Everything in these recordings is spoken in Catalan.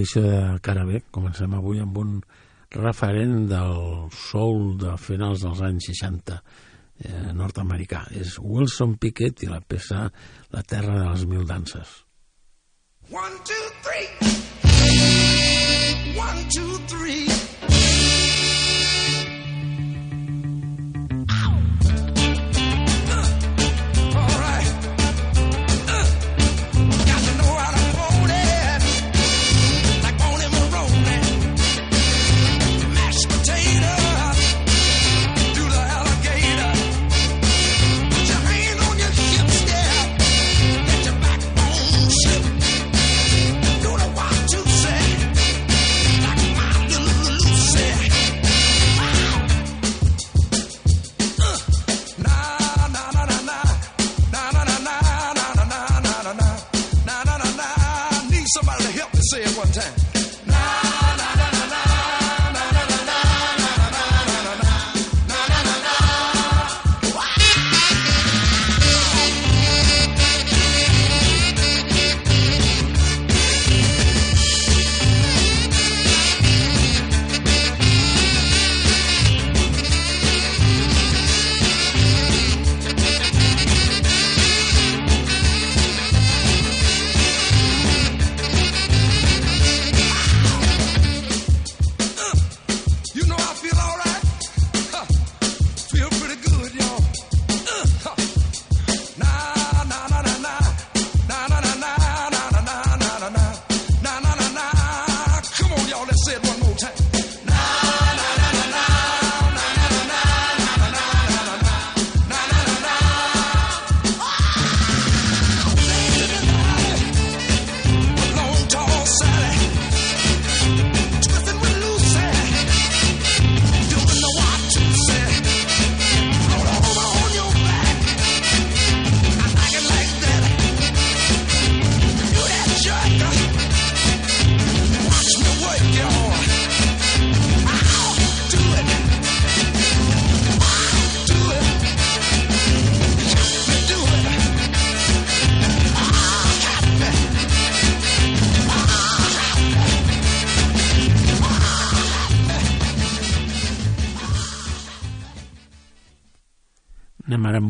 deixa cara bé. Comencem avui amb un referent del soul de finals dels anys 60 eh, nord-americà. És Wilson Pickett i la peça La terra de les mil danses. One, two, three. One, two, three.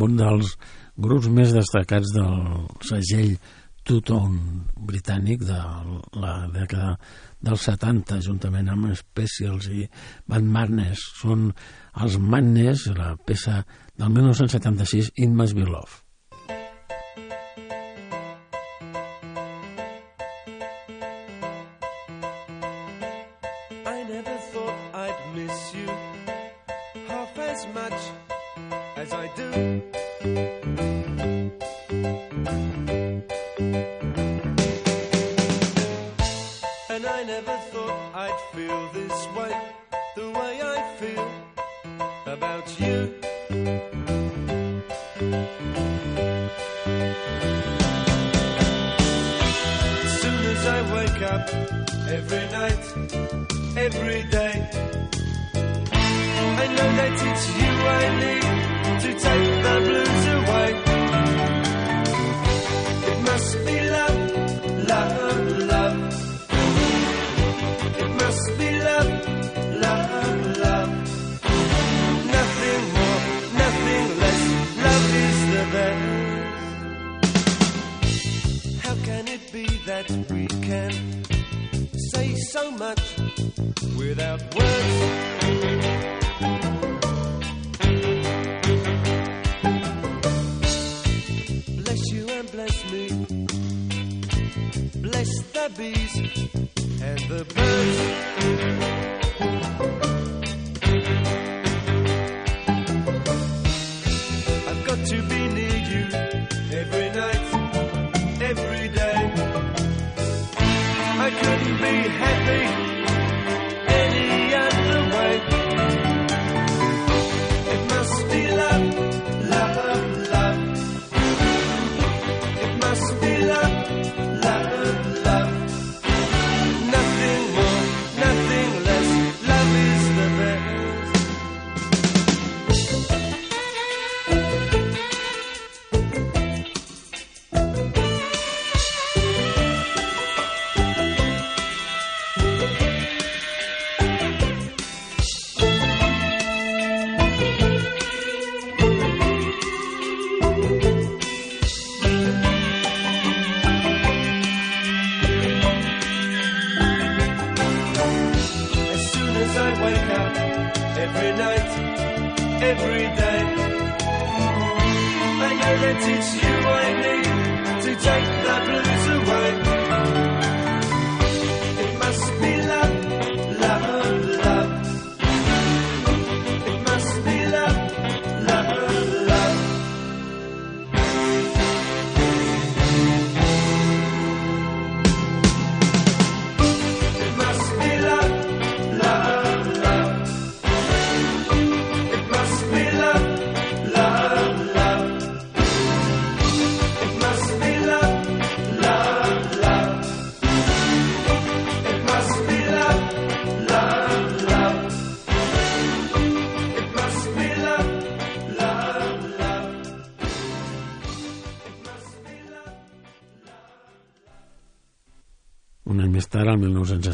amb un dels grups més destacats del segell Tuton britànic de la dècada dels 70, juntament amb Specials i Van Marnes. Són els Madness, la peça del 1976, In Must Be Love.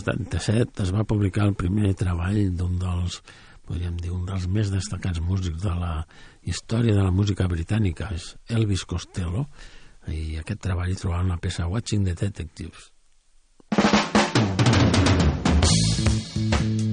77 es va publicar el primer treball d'un dels, podríem dir, un dels més destacats músics de la història de la música britànica, és Elvis Costello, i aquest treball hi una la peça Watching the Detectives. Thank you.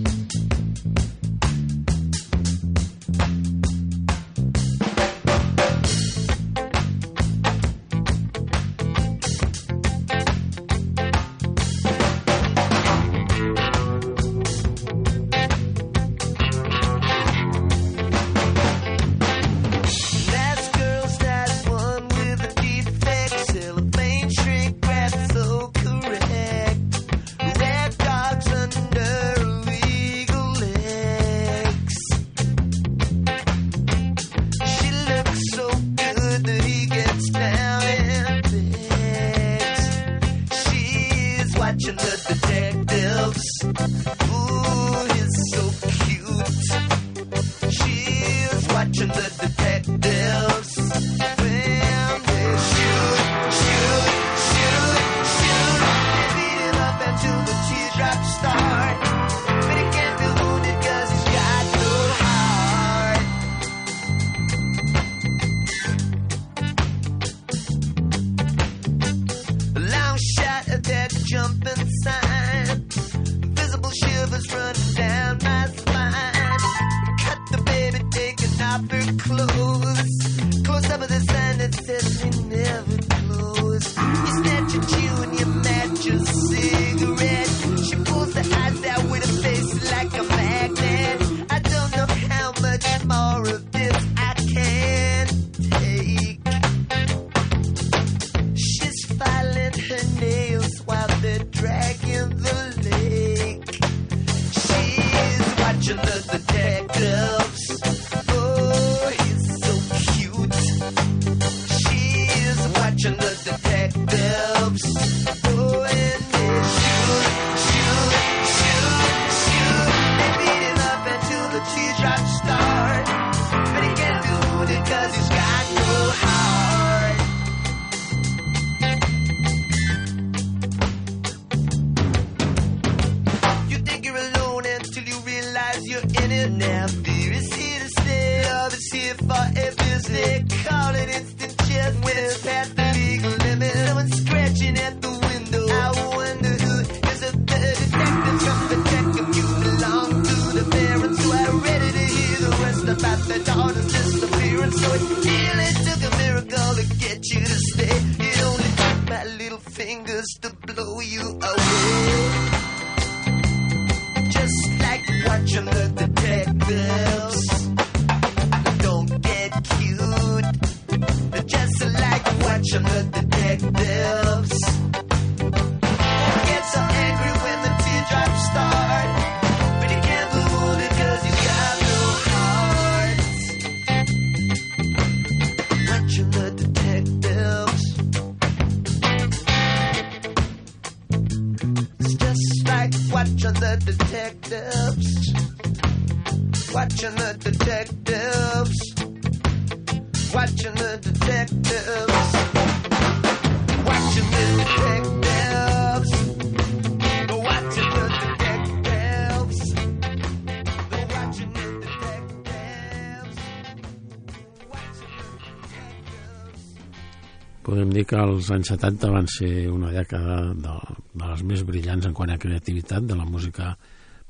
els anys 70 van ser una dècada de, de les més brillants en quant a creativitat de la música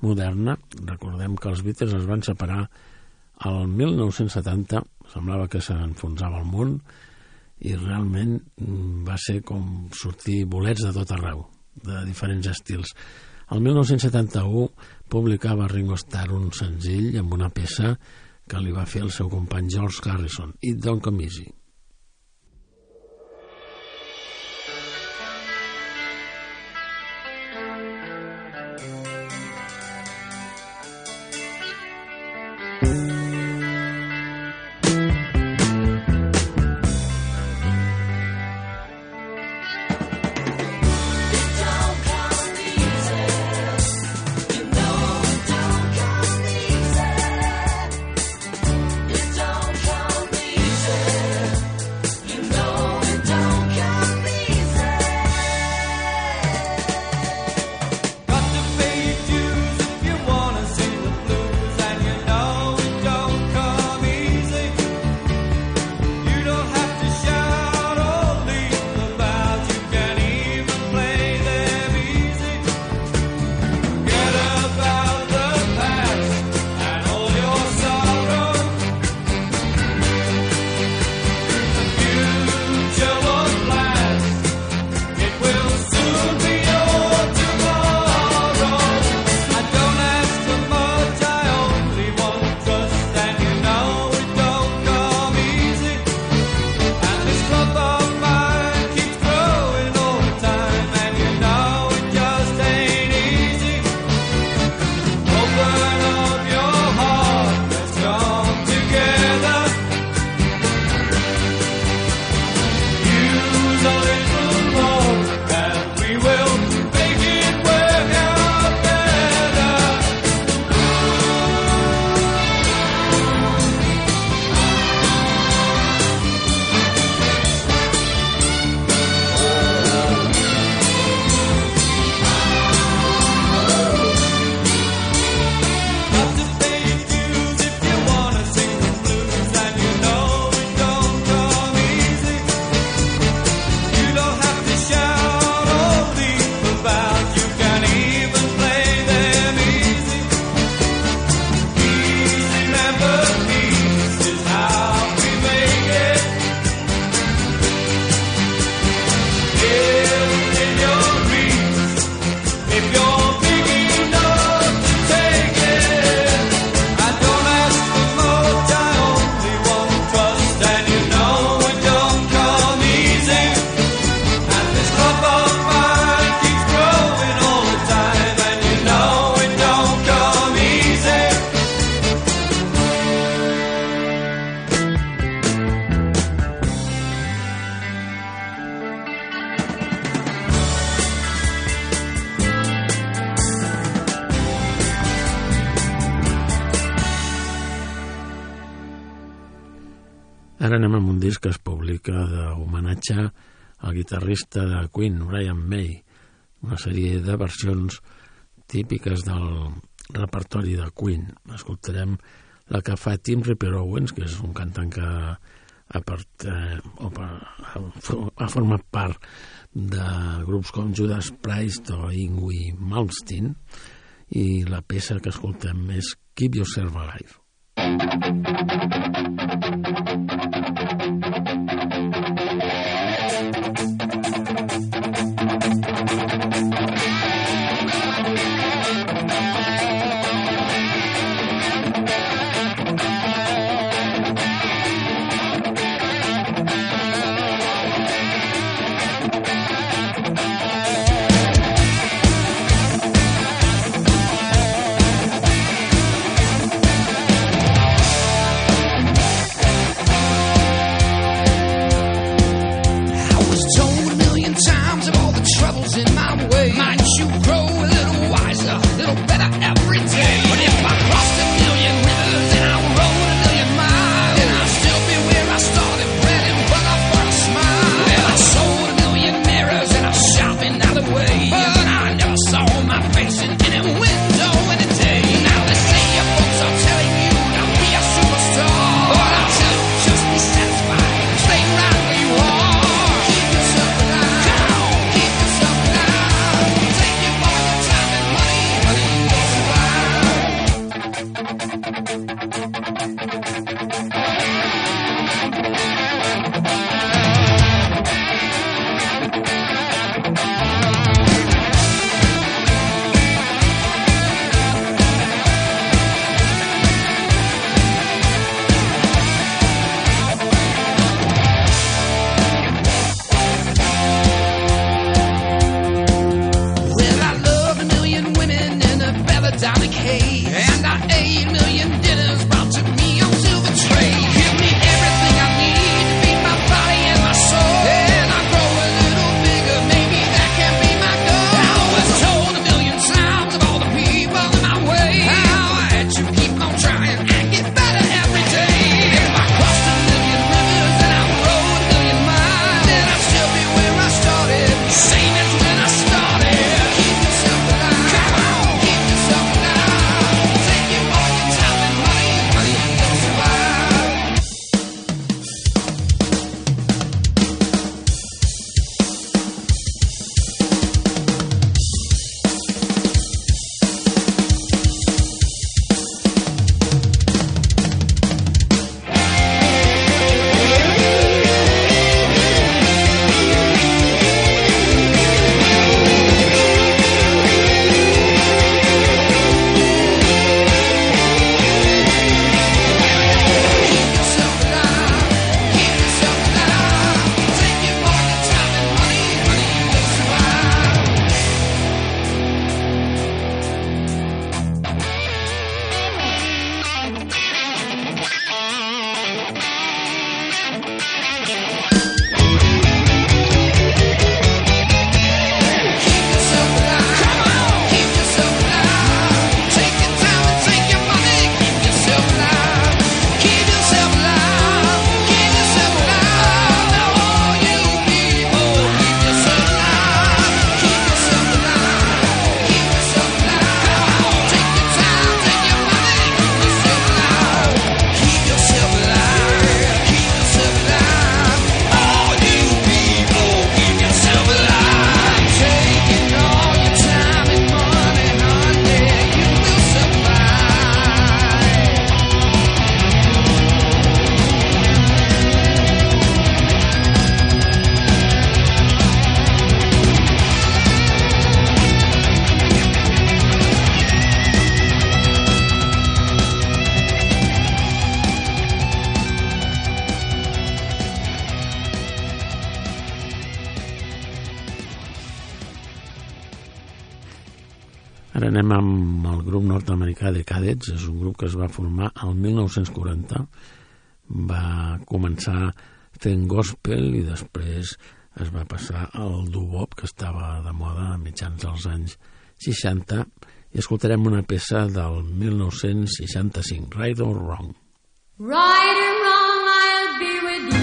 moderna. Recordem que els Beatles es van separar el 1970, semblava que s'enfonsava el món, i realment mm, va ser com sortir bolets de tot arreu, de diferents estils. El 1971 publicava Ringo Starr un senzill amb una peça que li va fer el seu company George Harrison, It Don't Come Easy. Guitarrista de Queen, Brian May, una sèrie de versions típiques del repertori de Queen. Escoltarem la que fa Tim Ripper Owens, que és un cantant que ha, part, eh, o ha, format part de grups com Judas Priest o Ingui Malmsteen i la peça que escoltem és Keep Yourself Alive. Keep el grup nord-americà de Cadets, és un grup que es va formar al 1940, va començar fent gospel i després es va passar al doo-wop, que estava de moda a mitjans dels anys 60, i escoltarem una peça del 1965, Right or Wrong. Right or wrong, I'll be with you.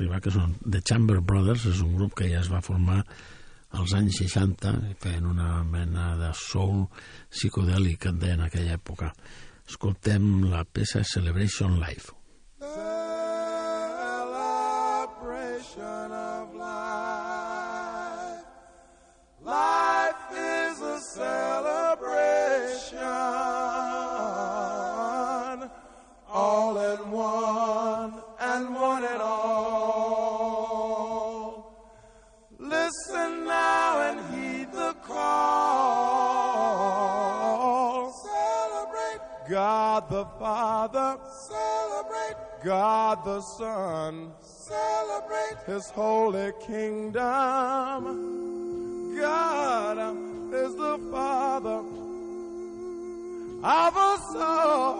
arribar, que són The Chamber Brothers, és un grup que ja es va formar als anys 60, feien una mena de soul psicodèlic que en deien en aquella època. Escoltem la peça Celebration Life. Celebration of life Life is a celebration The Father. Celebrate. God the Son. Celebrate. His holy kingdom. God is the Father of us all.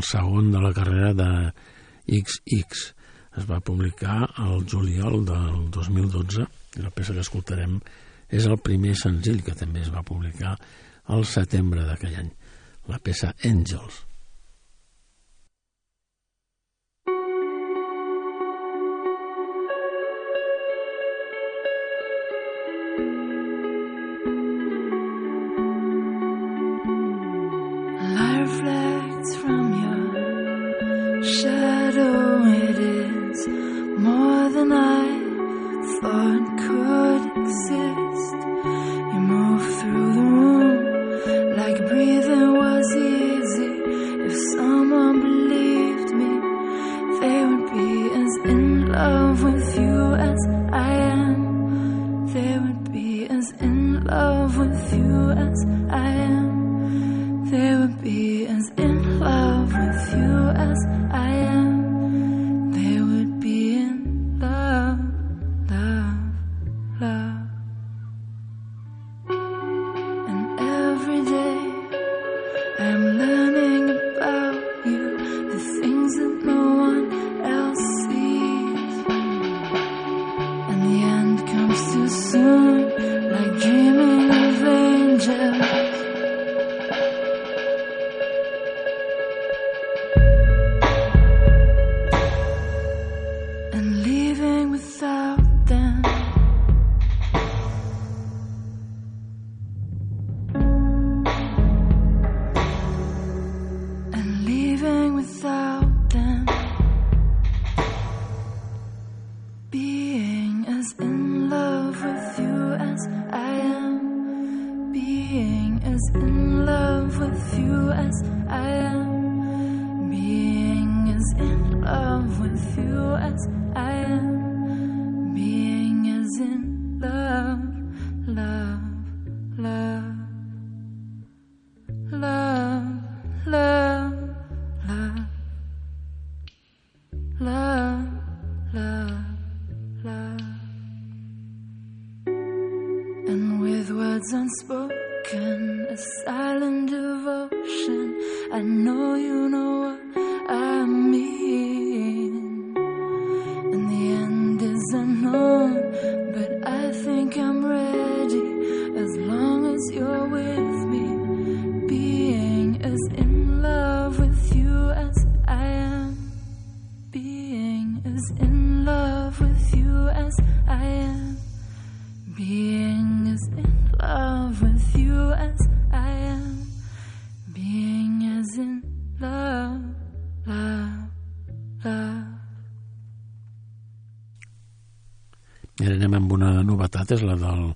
el segon de la carrera de XX. Es va publicar el juliol del 2012 i la peça que escoltarem és el primer senzill que també es va publicar al setembre d'aquell any, la peça Angels. love, love, love. And with words unspoken, a silent devotion, I know you know what I'm. És la del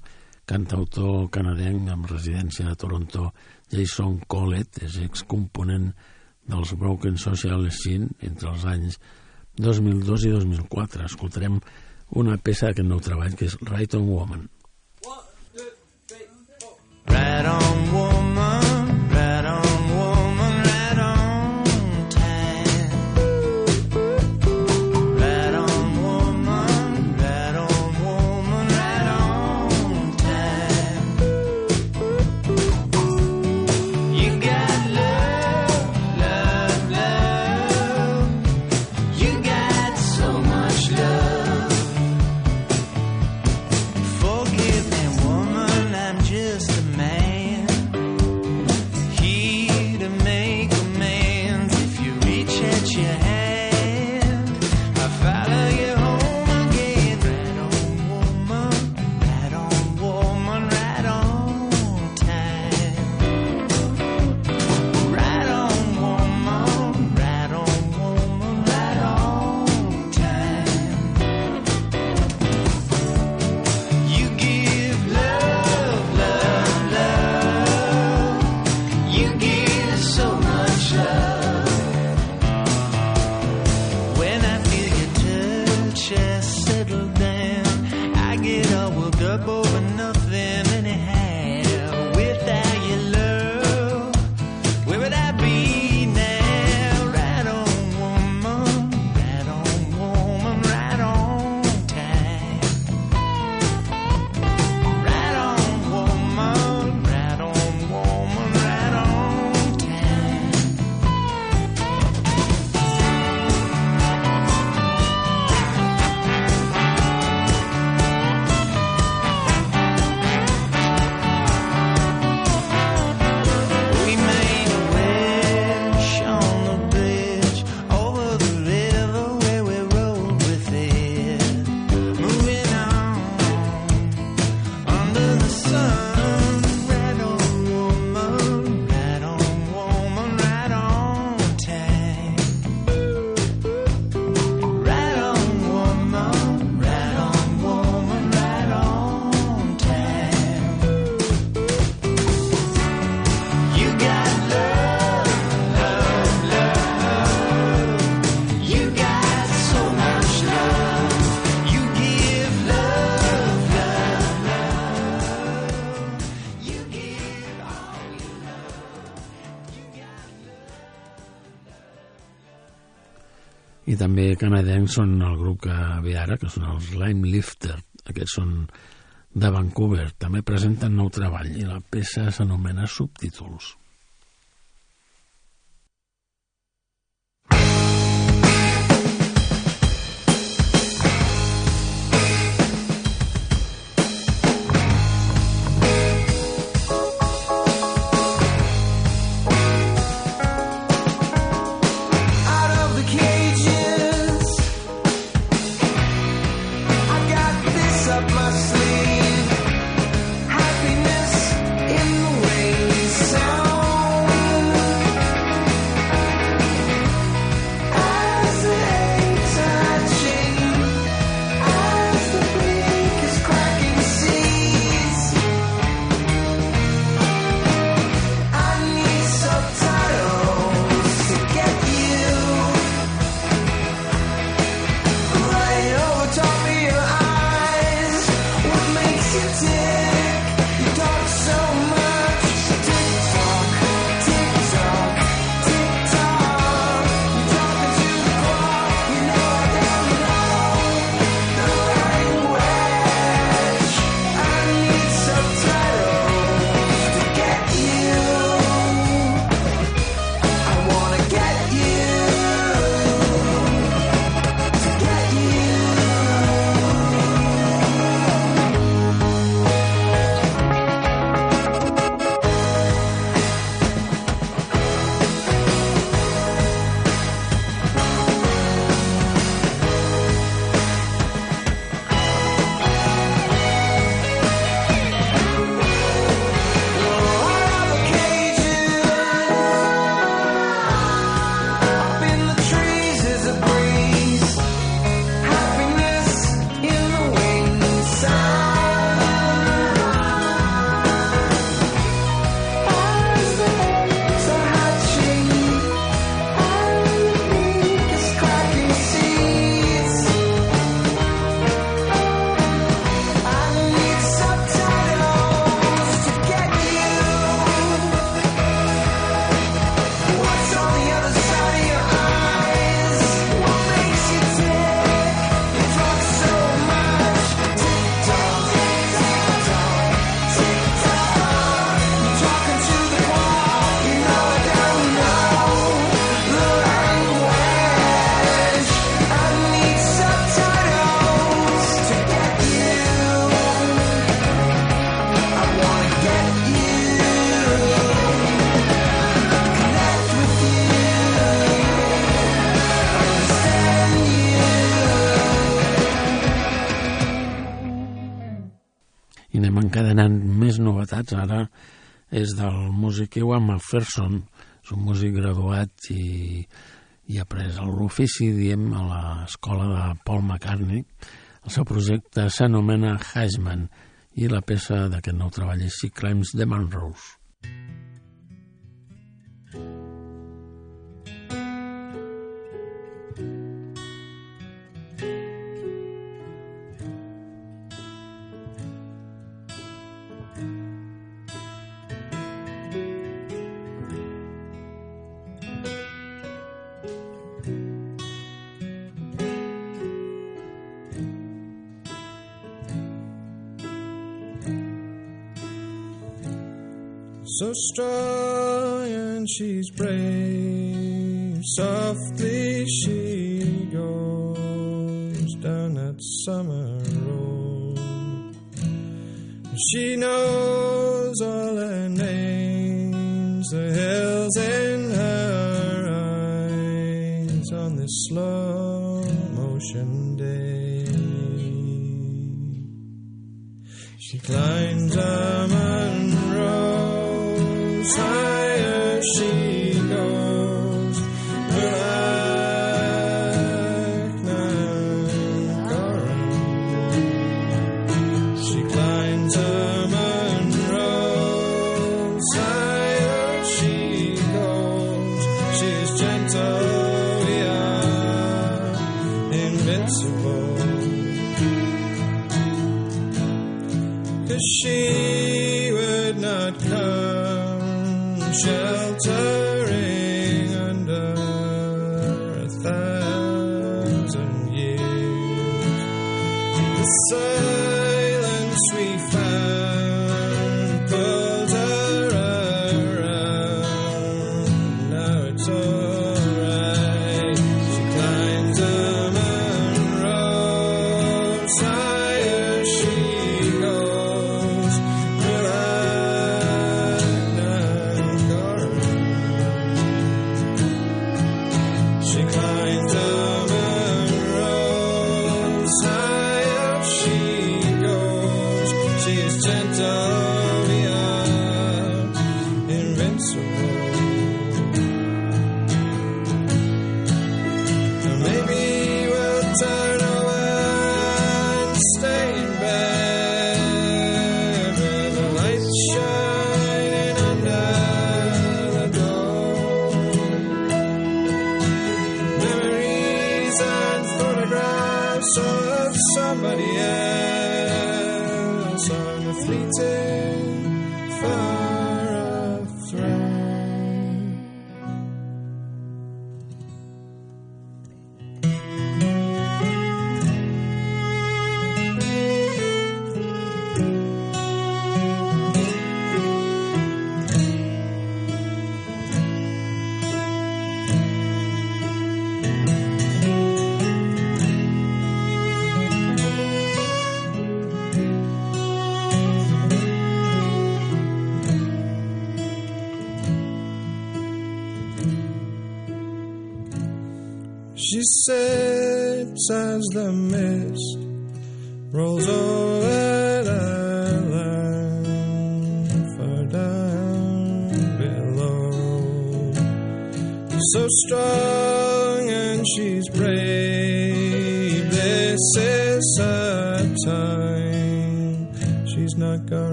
cantautor canadenc amb residència a Toronto, Jason Collett, és excomponent dels Broken Social Scene entre els anys 2002 i 2004. Escoltarem una peça d'aquest nou treball, que és Right on Woman. i també canadencs són el grup que ve ara, que són els Lime Lifter. Aquests són de Vancouver. També presenten nou treball i la peça s'anomena Subtítols. músic Ewan McPherson, és un músic graduat i, i ha pres l'ofici, diem, a l'escola de Paul McCartney. El seu projecte s'anomena Heisman i la peça d'aquest nou treball és She Climbs the Man Rose. so strong and she's brave. Softly she goes down that summer road. She knows. them.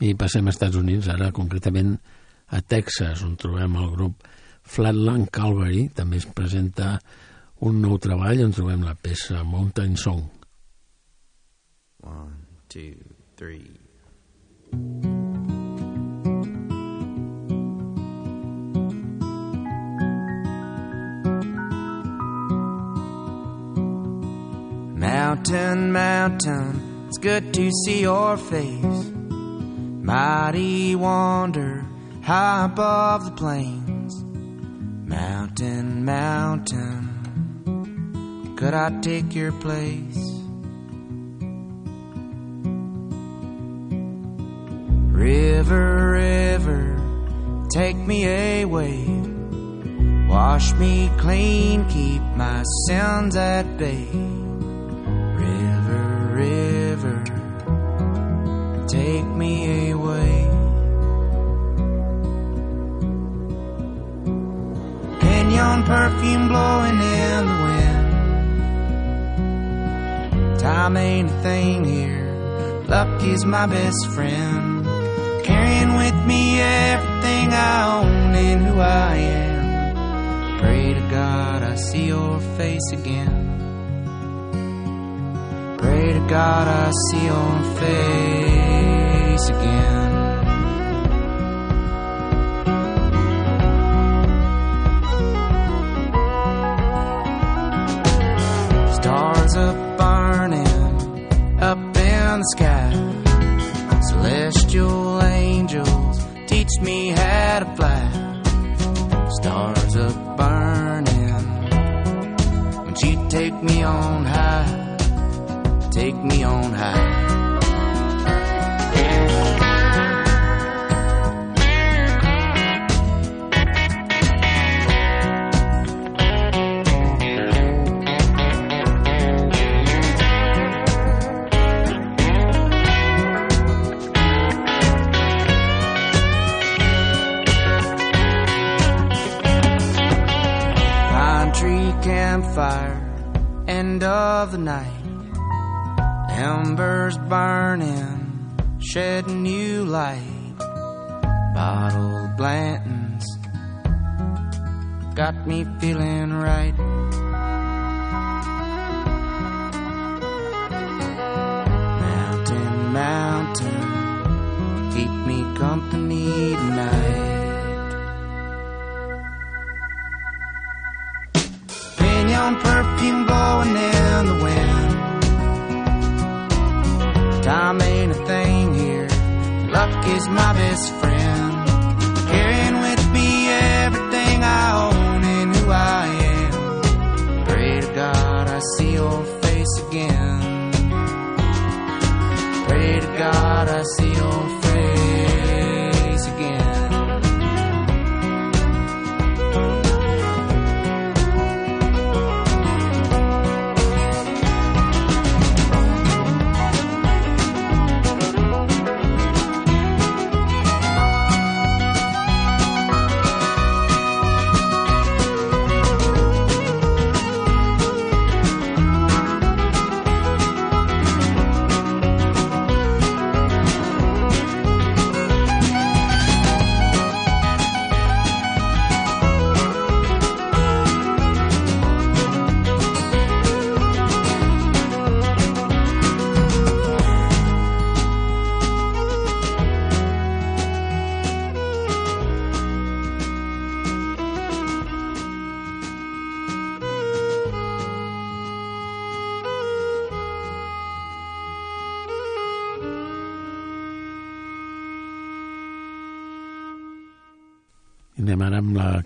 I passem als Estats Units, ara concretament a Texas, on trobem el grup Flatland Calvary. També es presenta un nou treball on trobem la peça Mountain Song. One, two, three. Mountain, mountain, it's good to see your face. Mighty wonder, high above the plains. Mountain, mountain, could I take your place? River, river, take me away. Wash me clean, keep my sins at bay. River, river, take me away. Perfume blowing in the wind. Time ain't a thing here. Luck is my best friend. Carrying with me everything I own and who I am. Pray to God I see your face again. Pray to God I see your face again. The sky. Celestial angels teach me how to fly. Stars are burning. Won't you take me on high? Take me on high. The night. Embers burning, shedding new light. Bottled Blantons got me feeling right. Mountain, mountain, keep me company tonight. Perfume Time ain't a thing here. Luck is my best friend. Carrying with me everything I own and who I am. Pray to God I see your face again. Pray to God I see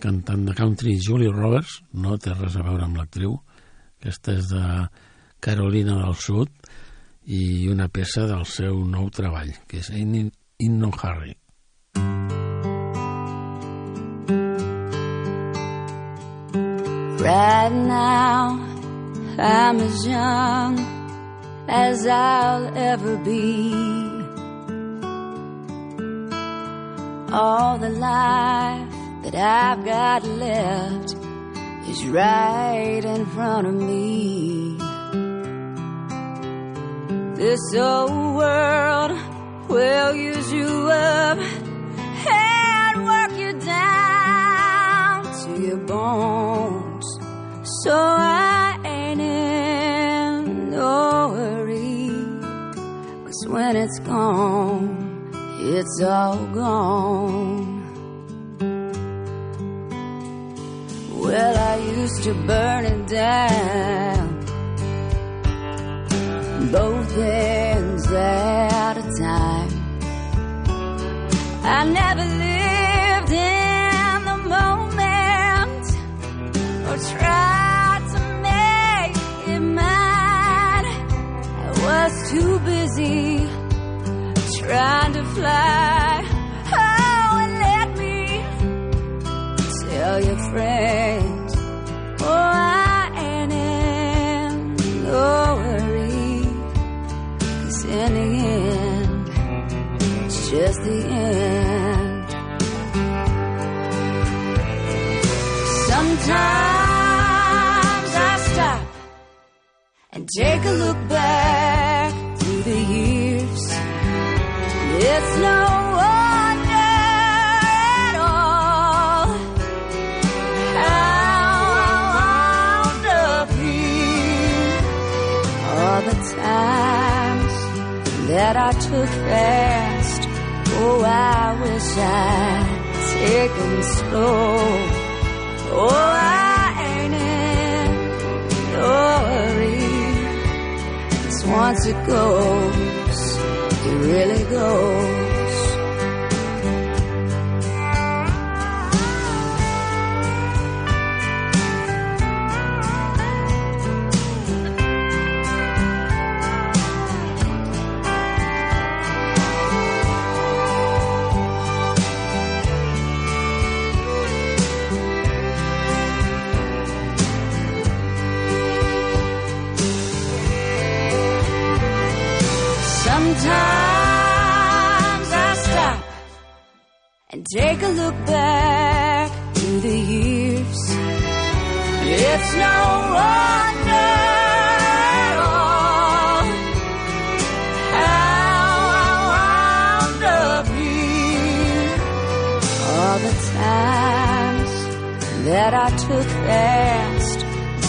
cantant de country Julie Roberts, no té res a veure amb l'actriu, aquesta és de Carolina del Sud i una peça del seu nou treball, que és In, in, No Hurry. Right now, I'm as young as I'll ever be. All the life that I've got left is right in front of me. This old world will use you up and work you down to your bones. So I ain't in no hurry. Cause when it's gone, it's all gone. Well, I used to burn it down both ends at a time. I never lived in the moment or tried to make it mine. I was too busy trying to fly. Oh, and let me tell your friends, that I took fast. Oh, I wish I'd taken slow. Oh, I ain't in no hurry. 'Cause once it goes, it really goes. Take a look back through the years. It's no wonder at all how I wound up here. All the times that I took fast.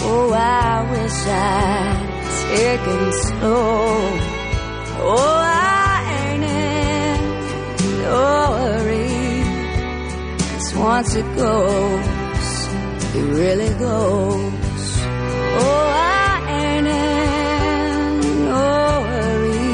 Oh, I wish I'd taken slow. Oh, once it goes, it really goes. Oh, I ain't in no hurry.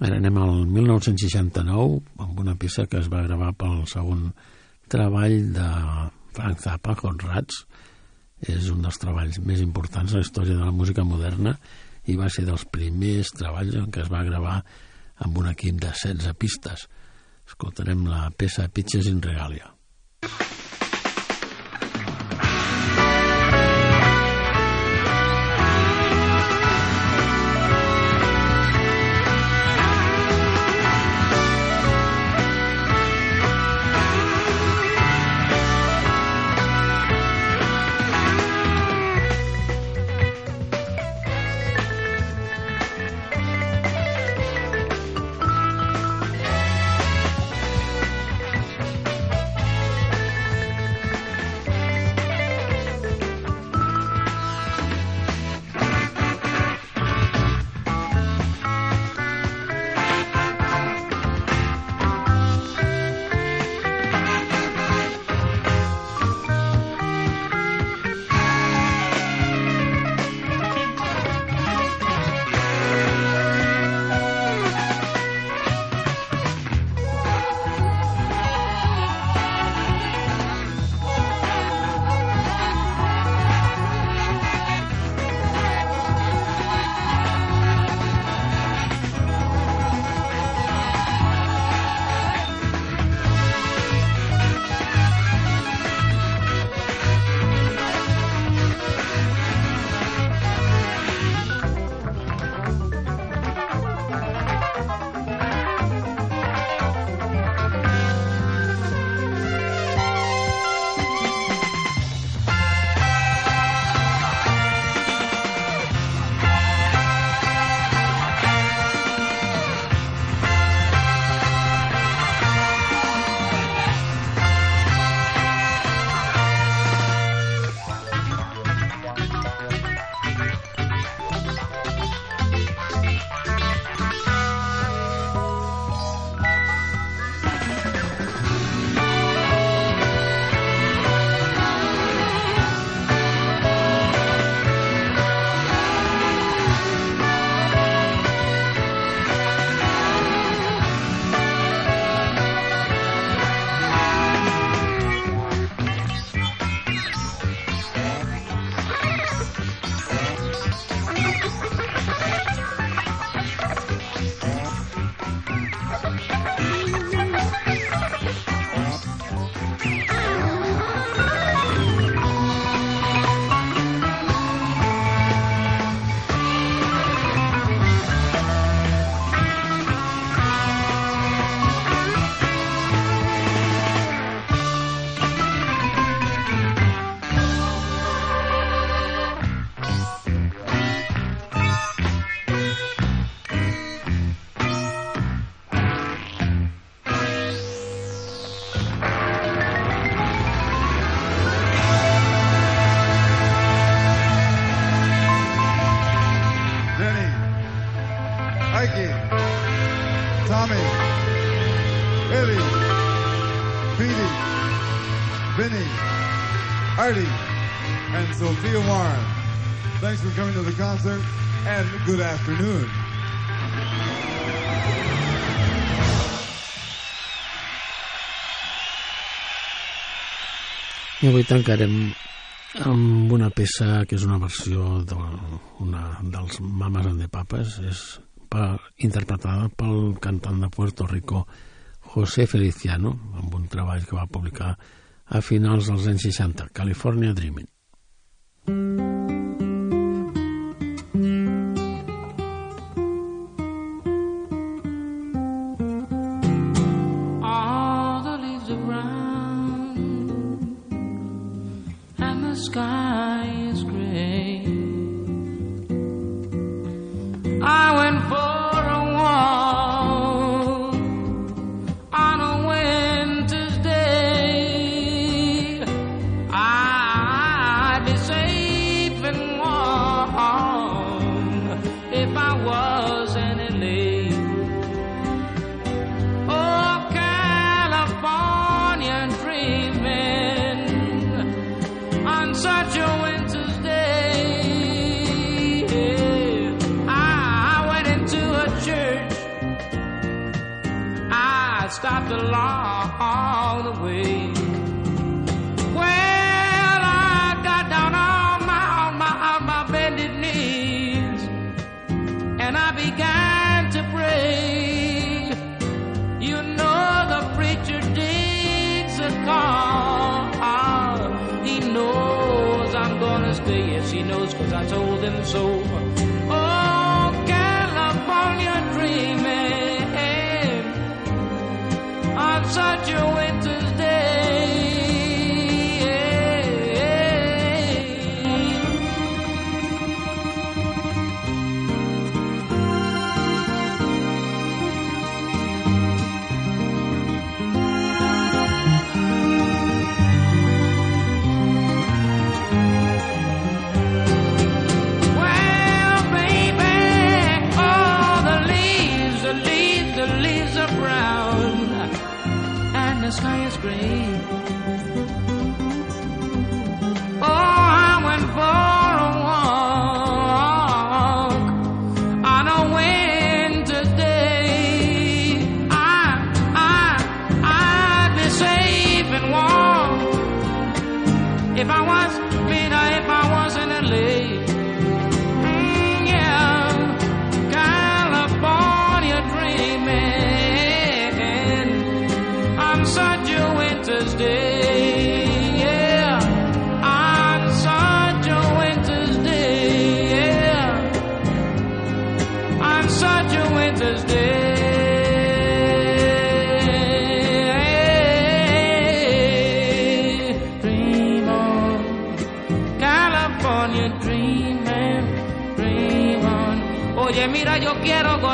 Ara anem al 1969 amb una peça que es va gravar pel segon treball de Frank Zappa, Hot Rats. És un dels treballs més importants de la història de la música moderna i va ser dels primers treballs en què es va gravar amb un equip de 16 pistes. Escoltarem la peça Pitches in Regalia. Pitches the concert and good afternoon. I avui tancarem amb una peça que és una versió de una dels Mamas and the Papas, és per, interpretada pel cantant de Puerto Rico José Feliciano, amb un treball que va publicar a finals dels anys 60, California Dreaming.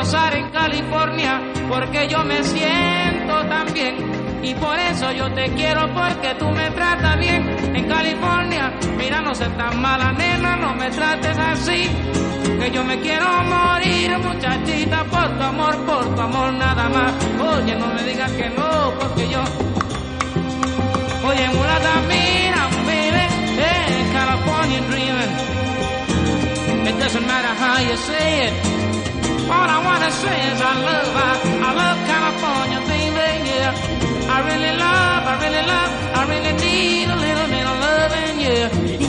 Gozar en California porque yo me siento tan bien. Y por eso yo te quiero porque tú me tratas bien en California. Mira, no seas tan mala nena, no me trates así. Que yo me quiero morir, muchachita, por tu amor, por tu amor nada más. Oye, no me digas que no, porque yo Oye, mulata, mira, baby, hey, California dreaming. It doesn't matter how you say it. All I wanna say is I love, I, I love California, baby, yeah. I really love, I really love, I really need a little bit of loving, yeah.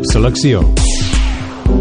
Club Selecció.